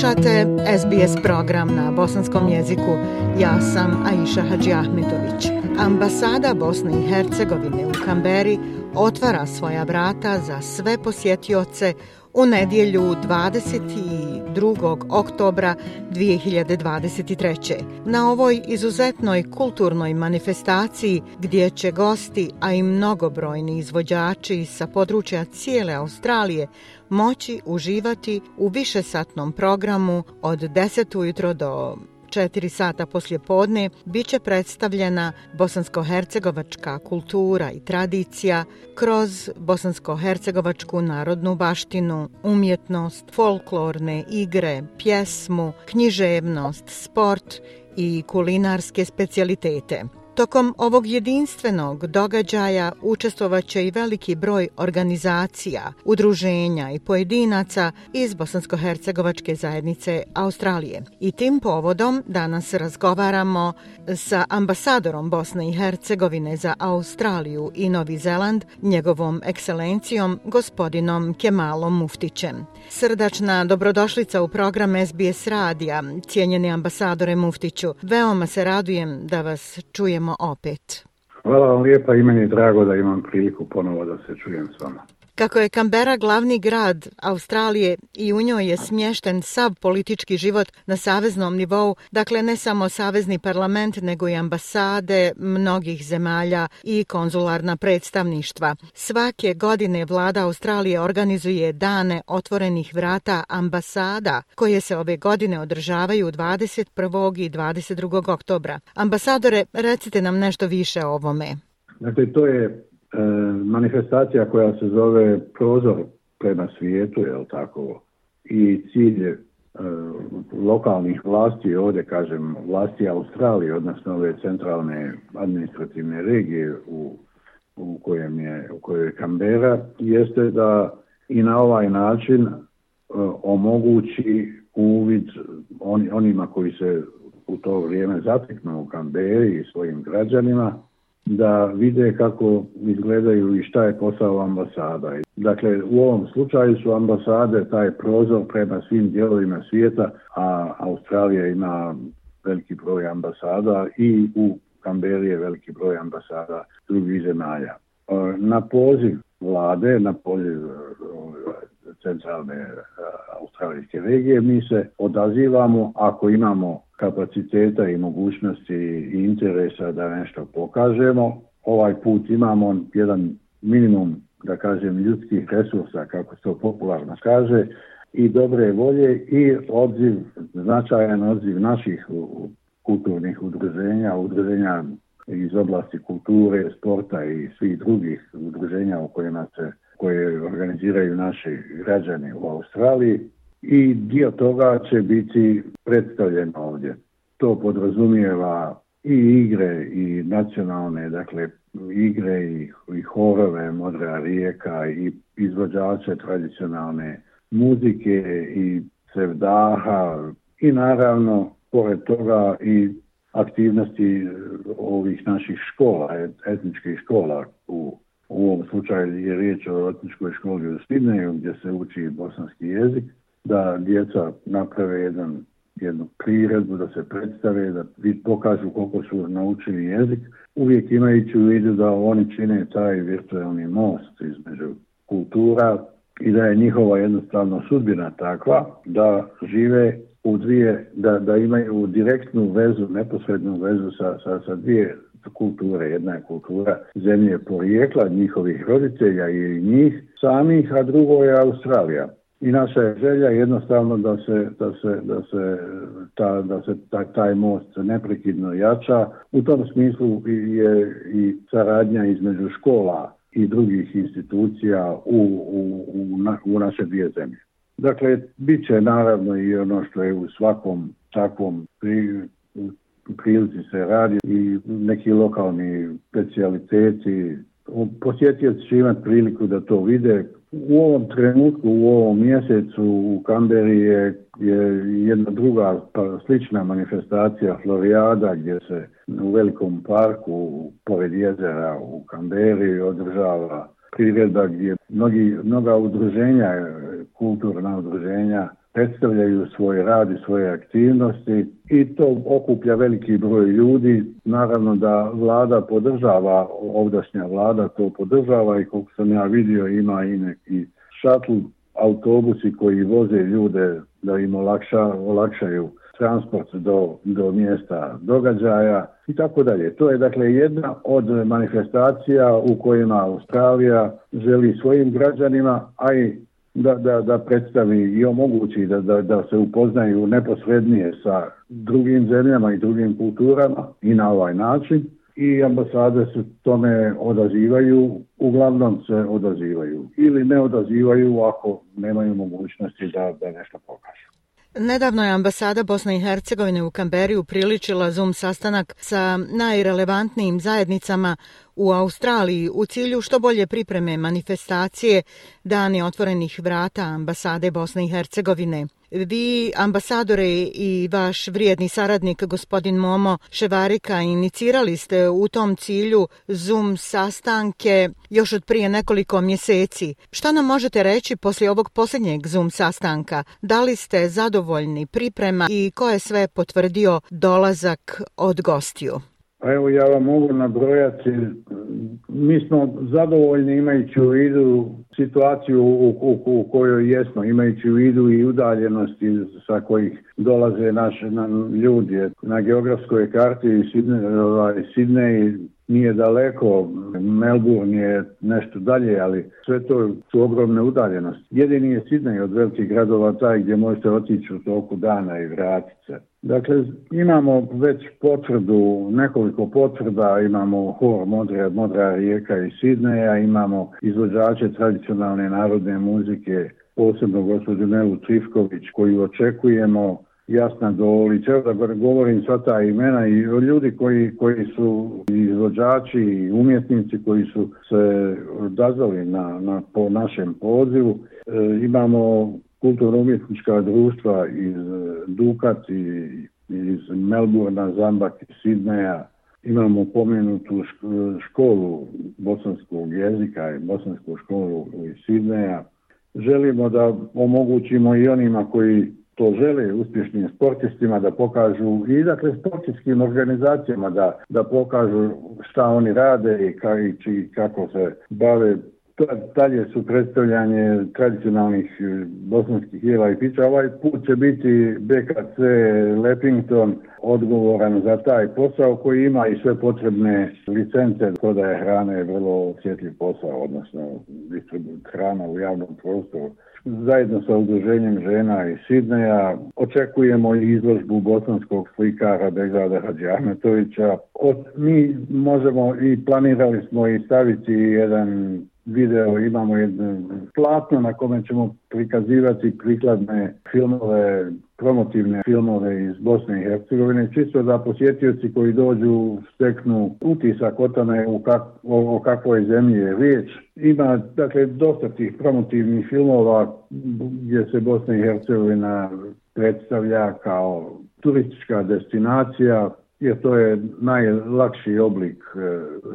Slušate SBS program na bosanskom jeziku. Ja sam Aisha Hadži Ahmetović. Ambasada Bosne i Hercegovine u Kamberi otvara svoja vrata za sve posjetioce u nedjelju 22. oktobra 2023. Na ovoj izuzetnoj kulturnoj manifestaciji gdje će gosti, a i mnogobrojni izvođači sa područja cijele Australije moći uživati u višesatnom programu od 10 ujutro do 4 sata poslje podne bit će predstavljena bosansko-hercegovačka kultura i tradicija kroz bosansko-hercegovačku narodnu baštinu, umjetnost, folklorne igre, pjesmu, književnost, sport i kulinarske specijalitete. Tokom ovog jedinstvenog događaja učestvovat će i veliki broj organizacija, udruženja i pojedinaca iz Bosansko-Hercegovačke zajednice Australije. I tim povodom danas razgovaramo sa ambasadorom Bosne i Hercegovine za Australiju i Novi Zeland, njegovom ekscelencijom gospodinom Kemalom Muftićem. Srdačna dobrodošlica u program SBS radija, cijenjeni ambasadore Muftiću. Veoma se radujem da vas čujem čujemo opet. Hvala vam lijepa i meni je drago da imam priliku ponovo da se čujem s vama. Kako je Kambera glavni grad Australije i u njoj je smješten sav politički život na saveznom nivou, dakle ne samo savezni parlament nego i ambasade mnogih zemalja i konzularna predstavništva. Svake godine vlada Australije organizuje dane otvorenih vrata ambasada koje se ove godine održavaju 21. i 22. oktobra. Ambasadore, recite nam nešto više o ovome. Dakle, to je E, manifestacija koja se zove Prozor prema svijetu, je tako, i cilj e, lokalnih vlasti, ovdje kažem vlasti Australije, odnosno ove centralne administrativne regije u, kojem je, u kojoj je Kambera, jeste da i na ovaj način e, omogući uvid onima koji se u to vrijeme zateknu u Kamberi i svojim građanima da vide kako izgledaju i šta je posao ambasada. Dakle, u ovom slučaju su ambasade taj prozor prema svim dijelovima svijeta, a Australija ima veliki broj ambasada i u Kamberi je veliki broj ambasada drugih zemalja. E, na poziv vlade, na poziv e, centralne e, australijske regije, mi se odazivamo ako imamo kapaciteta i mogućnosti i interesa da nešto pokažemo. Ovaj put imamo jedan minimum, da kažem, ljudskih resursa, kako se to popularno kaže, i dobre volje i odziv, značajan odziv naših kulturnih udruženja, udruženja iz oblasti kulture, sporta i svih drugih udruženja u kojima se koje organiziraju naši građani u Australiji i dio toga će biti predstavljen ovdje. To podrazumijeva i igre i nacionalne, dakle igre i, i horove Modra rijeka i izvođače tradicionalne muzike i sevdaha i naravno pored toga i aktivnosti ovih naših škola, etničkih škola u u ovom slučaju je riječ o etničkoj školi u Sidneju gdje se uči bosanski jezik da djeca naprave jedan, jednu priredbu, da se predstave, da pokažu koliko su naučili jezik, uvijek imajući u vidu da oni čine taj virtualni most između kultura i da je njihova jednostavno sudbina takva da žive u dvije, da, da imaju direktnu vezu, neposrednu vezu sa, sa, sa dvije kulture. Jedna je kultura zemlje porijekla njihovih roditelja i njih samih, a drugo je Australija i naša je želja jednostavno da se, da se, da se, ta, da se taj, most neprekidno jača. U tom smislu je i saradnja između škola i drugih institucija u, u, u, na, naše dvije zemlje. Dakle, bit će naravno i ono što je u svakom takvom prilici se radi i neki lokalni specijaliteti posjetioci će imati priliku da to vide. U ovom trenutku, u ovom mjesecu u Kamberi je, jedna druga pa, slična manifestacija Florijada gdje se u velikom parku pored jezera u Kamberi održava priredba gdje mnogi, mnoga udruženja, kulturna udruženja predstavljaju svoj rad i svoje aktivnosti i to okuplja veliki broj ljudi. Naravno da vlada podržava, ovdašnja vlada to podržava i koliko sam ja vidio ima i neki šatl autobusi koji voze ljude da im olakša, olakšaju transport do, do mjesta događaja i tako dalje. To je dakle jedna od manifestacija u kojima Australija želi svojim građanima, a i da, da, da predstavi i omogući da, da, da se upoznaju neposrednije sa drugim zemljama i drugim kulturama i na ovaj način i ambasade se tome odazivaju, uglavnom se odazivaju ili ne odazivaju ako nemaju mogućnosti da, da nešto pokažu. Nedavno je ambasada Bosne i Hercegovine u Kamberiju priličila Zoom sastanak sa najrelevantnijim zajednicama u Australiji u cilju što bolje pripreme manifestacije Dane otvorenih vrata ambasade Bosne i Hercegovine. Vi, ambasadore i vaš vrijedni saradnik gospodin Momo Ševarika, inicirali ste u tom cilju Zoom sastanke još od prije nekoliko mjeseci. Što nam možete reći poslije ovog posljednjeg Zoom sastanka? Da li ste zadovoljni priprema i ko je sve potvrdio dolazak od gostiju? Pa evo ja vam mogu nabrojati, mi smo zadovoljni imajući u vidu situaciju u, kojoj jesmo, imajući u vidu i udaljenosti sa kojih dolaze naše ljudi. Na geografskoj karti ovaj, Sidney nije daleko, Melbourne je nešto dalje, ali sve to su ogromne udaljenosti. Jedini je Sidney od velikih gradova taj gdje možete otići u toku dana i vratiti se. Dakle, imamo već potvrdu, nekoliko potvrda, imamo hor Modra, rijeka i Sidneja, imamo izvođače tradicionalne narodne muzike, posebno gospođu Nelu Trifković koju očekujemo, Jasna Dolić, evo da govorim sva ta imena i ljudi koji, koji su izvođači i umjetnici koji su se odazvali na, na, po našem pozivu. E, imamo kulturno-umjetnička društva iz e, Dukat i iz Melbourna, Zambak i Sidneja. Imamo pomenutu e, školu bosanskog jezika i bosansku školu iz Sidneja. Želimo da omogućimo i onima koji to žele uspješnim sportistima da pokažu i dakle sportskim organizacijama da, pokažu šta oni rade i, i kako se bave Dalje su predstavljanje tradicionalnih eh, bosanskih jela i pića. Ovaj put će biti BKC Lepington odgovoran za taj posao koji ima i sve potrebne licence. To da je hrana je vrlo osjetljiv posao, odnosno hrana u javnom prostoru. Zajedno sa udruženjem žena iz Sidneja očekujemo i izložbu bosanskog slikara Begrada Hadži mi možemo i planirali smo i staviti jedan video imamo jedno platno na kome ćemo prikazivati prikladne filmove, promotivne filmove iz Bosne i Hercegovine, čisto da posjetioci koji dođu steknu utisak o tome o, o kakvoj zemlji je riječ. Ima dakle dosta tih promotivnih filmova gdje se Bosna i Hercegovina predstavlja kao turistička destinacija jer to je najlakši oblik e,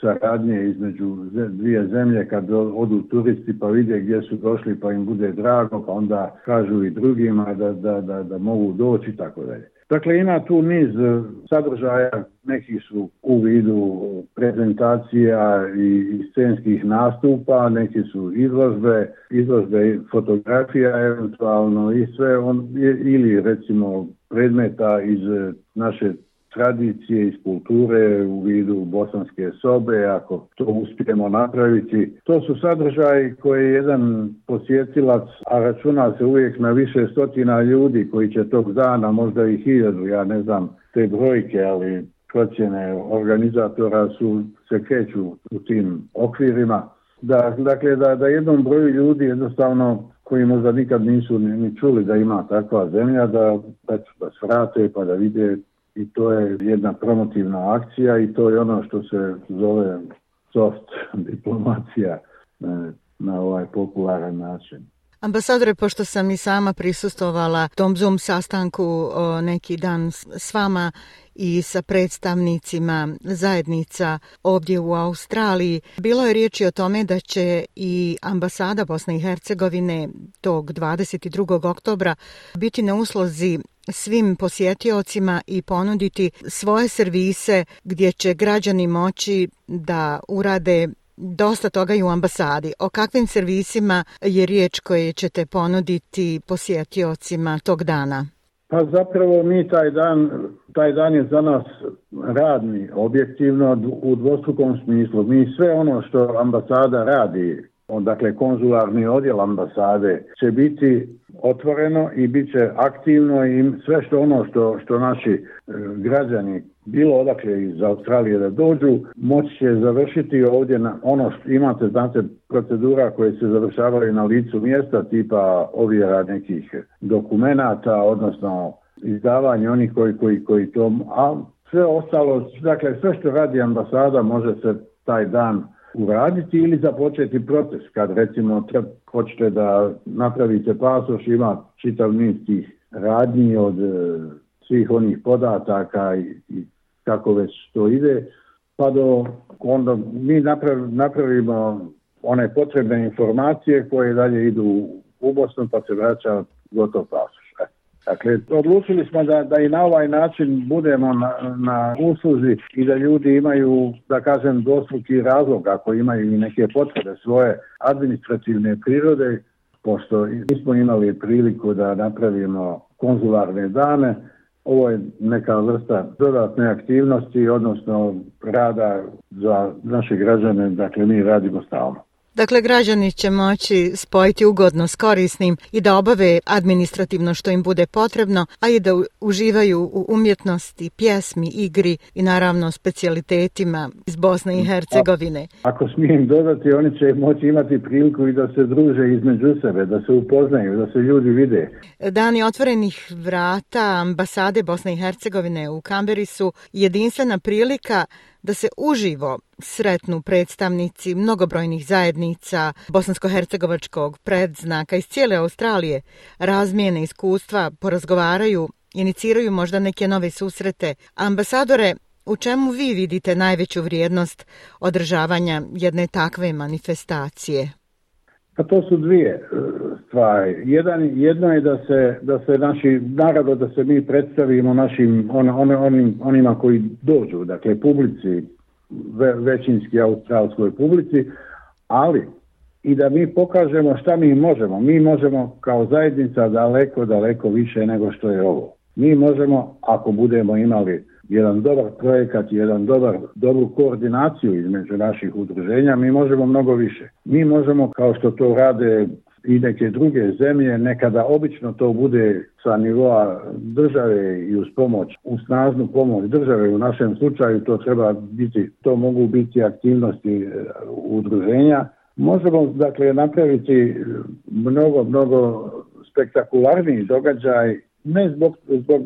saradnje između dvije zemlje kad odu turisti pa vide gdje su došli pa im bude drago pa onda kažu i drugima da, da, da, da mogu doći i tako dalje. Dakle, ima tu niz e, sadržaja, neki su u vidu prezentacija i scenskih nastupa, neki su izložbe, izložbe fotografija eventualno i sve on, ili recimo predmeta iz e, naše tradicije, iz kulture u vidu bosanske sobe, ako to uspijemo napraviti. To su sadržaji je jedan posjetilac, a računa se uvijek na više stotina ljudi koji će tog dana, možda i hiljadu, ja ne znam te brojke, ali procjene organizatora su se kreću u tim okvirima. Da, dakle, da, da jednom broju ljudi jednostavno koji možda nikad nisu ni, čuli da ima takva zemlja, da, da, da svrate pa da vide i to je jedna promotivna akcija i to je ono što se zove soft diplomacija e, na ovaj popularan način. Ambasadore, pošto sam i sama prisustovala tom Zoom sastanku neki dan s vama i sa predstavnicima zajednica ovdje u Australiji. Bilo je riječi o tome da će i ambasada Bosne i Hercegovine tog 22. oktobra biti na uslozi svim posjetiocima i ponuditi svoje servise gdje će građani moći da urade dosta toga i u ambasadi. O kakvim servisima je riječ koje ćete ponuditi posjetiocima tog dana? Pa zapravo mi taj dan, taj dan je za nas radni, objektivno u dvostrukom smislu. Mi sve ono što ambasada radi, dakle konzularni odjel ambasade će biti otvoreno i bit će aktivno i sve što ono što, što naši e, građani bilo odakle iz Australije da dođu, moći će završiti ovdje na ono što imate, znate, procedura koje se završavaju na licu mjesta tipa ovjera nekih dokumenata, odnosno izdavanje onih koji, koji, koji to, a sve ostalo, dakle sve što radi ambasada može se taj dan uraditi ili započeti proces kad recimo hoćete da napravite pasoš ima čitav niz tih radnji od e, svih onih podataka i, kako već to ide pa do onda mi napravimo one potrebne informacije koje dalje idu u Bosnu pa se vraća gotov pas. Dakle, odlučili smo da, da i na ovaj način budemo na, na usluzi i da ljudi imaju, da kažem, i razlog ako imaju i neke potrebe svoje administrativne prirode, pošto nismo imali priliku da napravimo konzularne dane, ovo je neka vrsta dodatne aktivnosti, odnosno rada za naše građane, dakle mi radimo stalno. Dakle, građani će moći spojiti ugodno s korisnim i da obave administrativno što im bude potrebno, a i da uživaju u umjetnosti, pjesmi, igri i naravno specijalitetima iz Bosne i Hercegovine. ako smijem dodati, oni će moći imati priliku i da se druže između sebe, da se upoznaju, da se ljudi vide. Dani otvorenih vrata ambasade Bosne i Hercegovine u Kamberi su jedinstvena prilika da se uživo sretnu predstavnici mnogobrojnih zajednica bosansko-hercegovačkog predznaka iz cijele Australije, Razmjene iskustva, porazgovaraju, iniciraju možda neke nove susrete. Ambasadore, u čemu vi vidite najveću vrijednost održavanja jedne takve manifestacije? Pa to su dvije e, stvari. Jedan, jedno je da se, da se naši, naravno da se mi predstavimo našim, on, onima koji dođu, dakle publici, većinski australskoj publici, ali i da mi pokažemo šta mi možemo. Mi možemo kao zajednica daleko, daleko više nego što je ovo. Mi možemo, ako budemo imali jedan dobar projekat, jedan dobar, dobru koordinaciju između naših udruženja, mi možemo mnogo više. Mi možemo, kao što to rade i neke druge zemlje, nekada obično to bude sa nivoa države i uz pomoć, uz snažnu pomoć države, u našem slučaju to treba biti, to mogu biti aktivnosti e, udruženja. Možemo dakle napraviti e, mnogo, mnogo spektakularniji događaj, ne zbog, zbog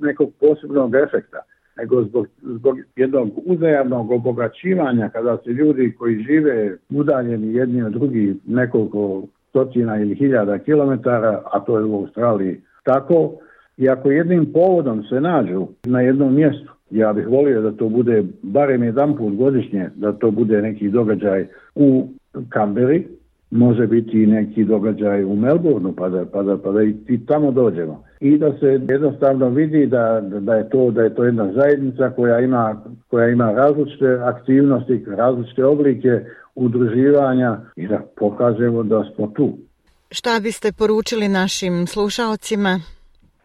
nekog posebnog efekta, nego zbog, zbog jednog uzajamnog obogaćivanja kada se ljudi koji žive udaljeni jedni od drugih nekoliko stotina ili hiljada kilometara, a to je u Australiji tako, i ako jednim povodom se nađu na jednom mjestu, ja bih volio da to bude barem jedan put godišnje, da to bude neki događaj u Kamberi, može biti i neki događaj u Melbourneu, pa da, pa pa i tamo dođemo. I da se jednostavno vidi da, da, je, to, da je to jedna zajednica koja ima, koja ima različite aktivnosti, različite oblike, udruživanja i da pokažemo da smo tu. Šta biste poručili našim slušalcima?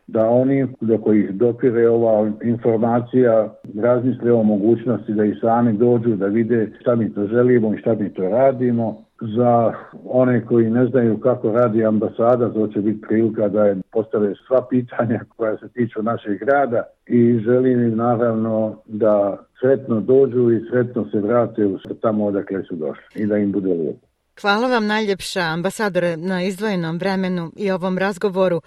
Da oni do kojih dopire ova informacija razmisle o mogućnosti da i sami dođu, da vide šta mi to želimo i šta mi to radimo za one koji ne znaju kako radi ambasada, to će biti prilika da im postave sva pitanja koja se tiču našeg grada i želim im naravno da sretno dođu i sretno se vrate u tamo odakle su došli i da im bude lijepo. Hvala vam najljepša, ambasadore, na izdvojenom vremenu i ovom razgovoru.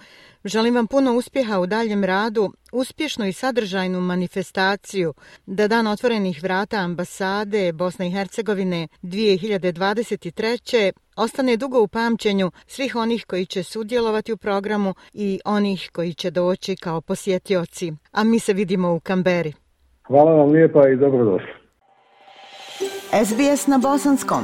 Želim vam puno uspjeha u daljem radu, uspješnu i sadržajnu manifestaciju da Dan otvorenih vrata ambasade Bosne i Hercegovine 2023. ostane dugo u pamćenju svih onih koji će sudjelovati u programu i onih koji će doći kao posjetioci. A mi se vidimo u Kamberi. Hvala vam lijepa i dobrodošli. SBS na bosanskom.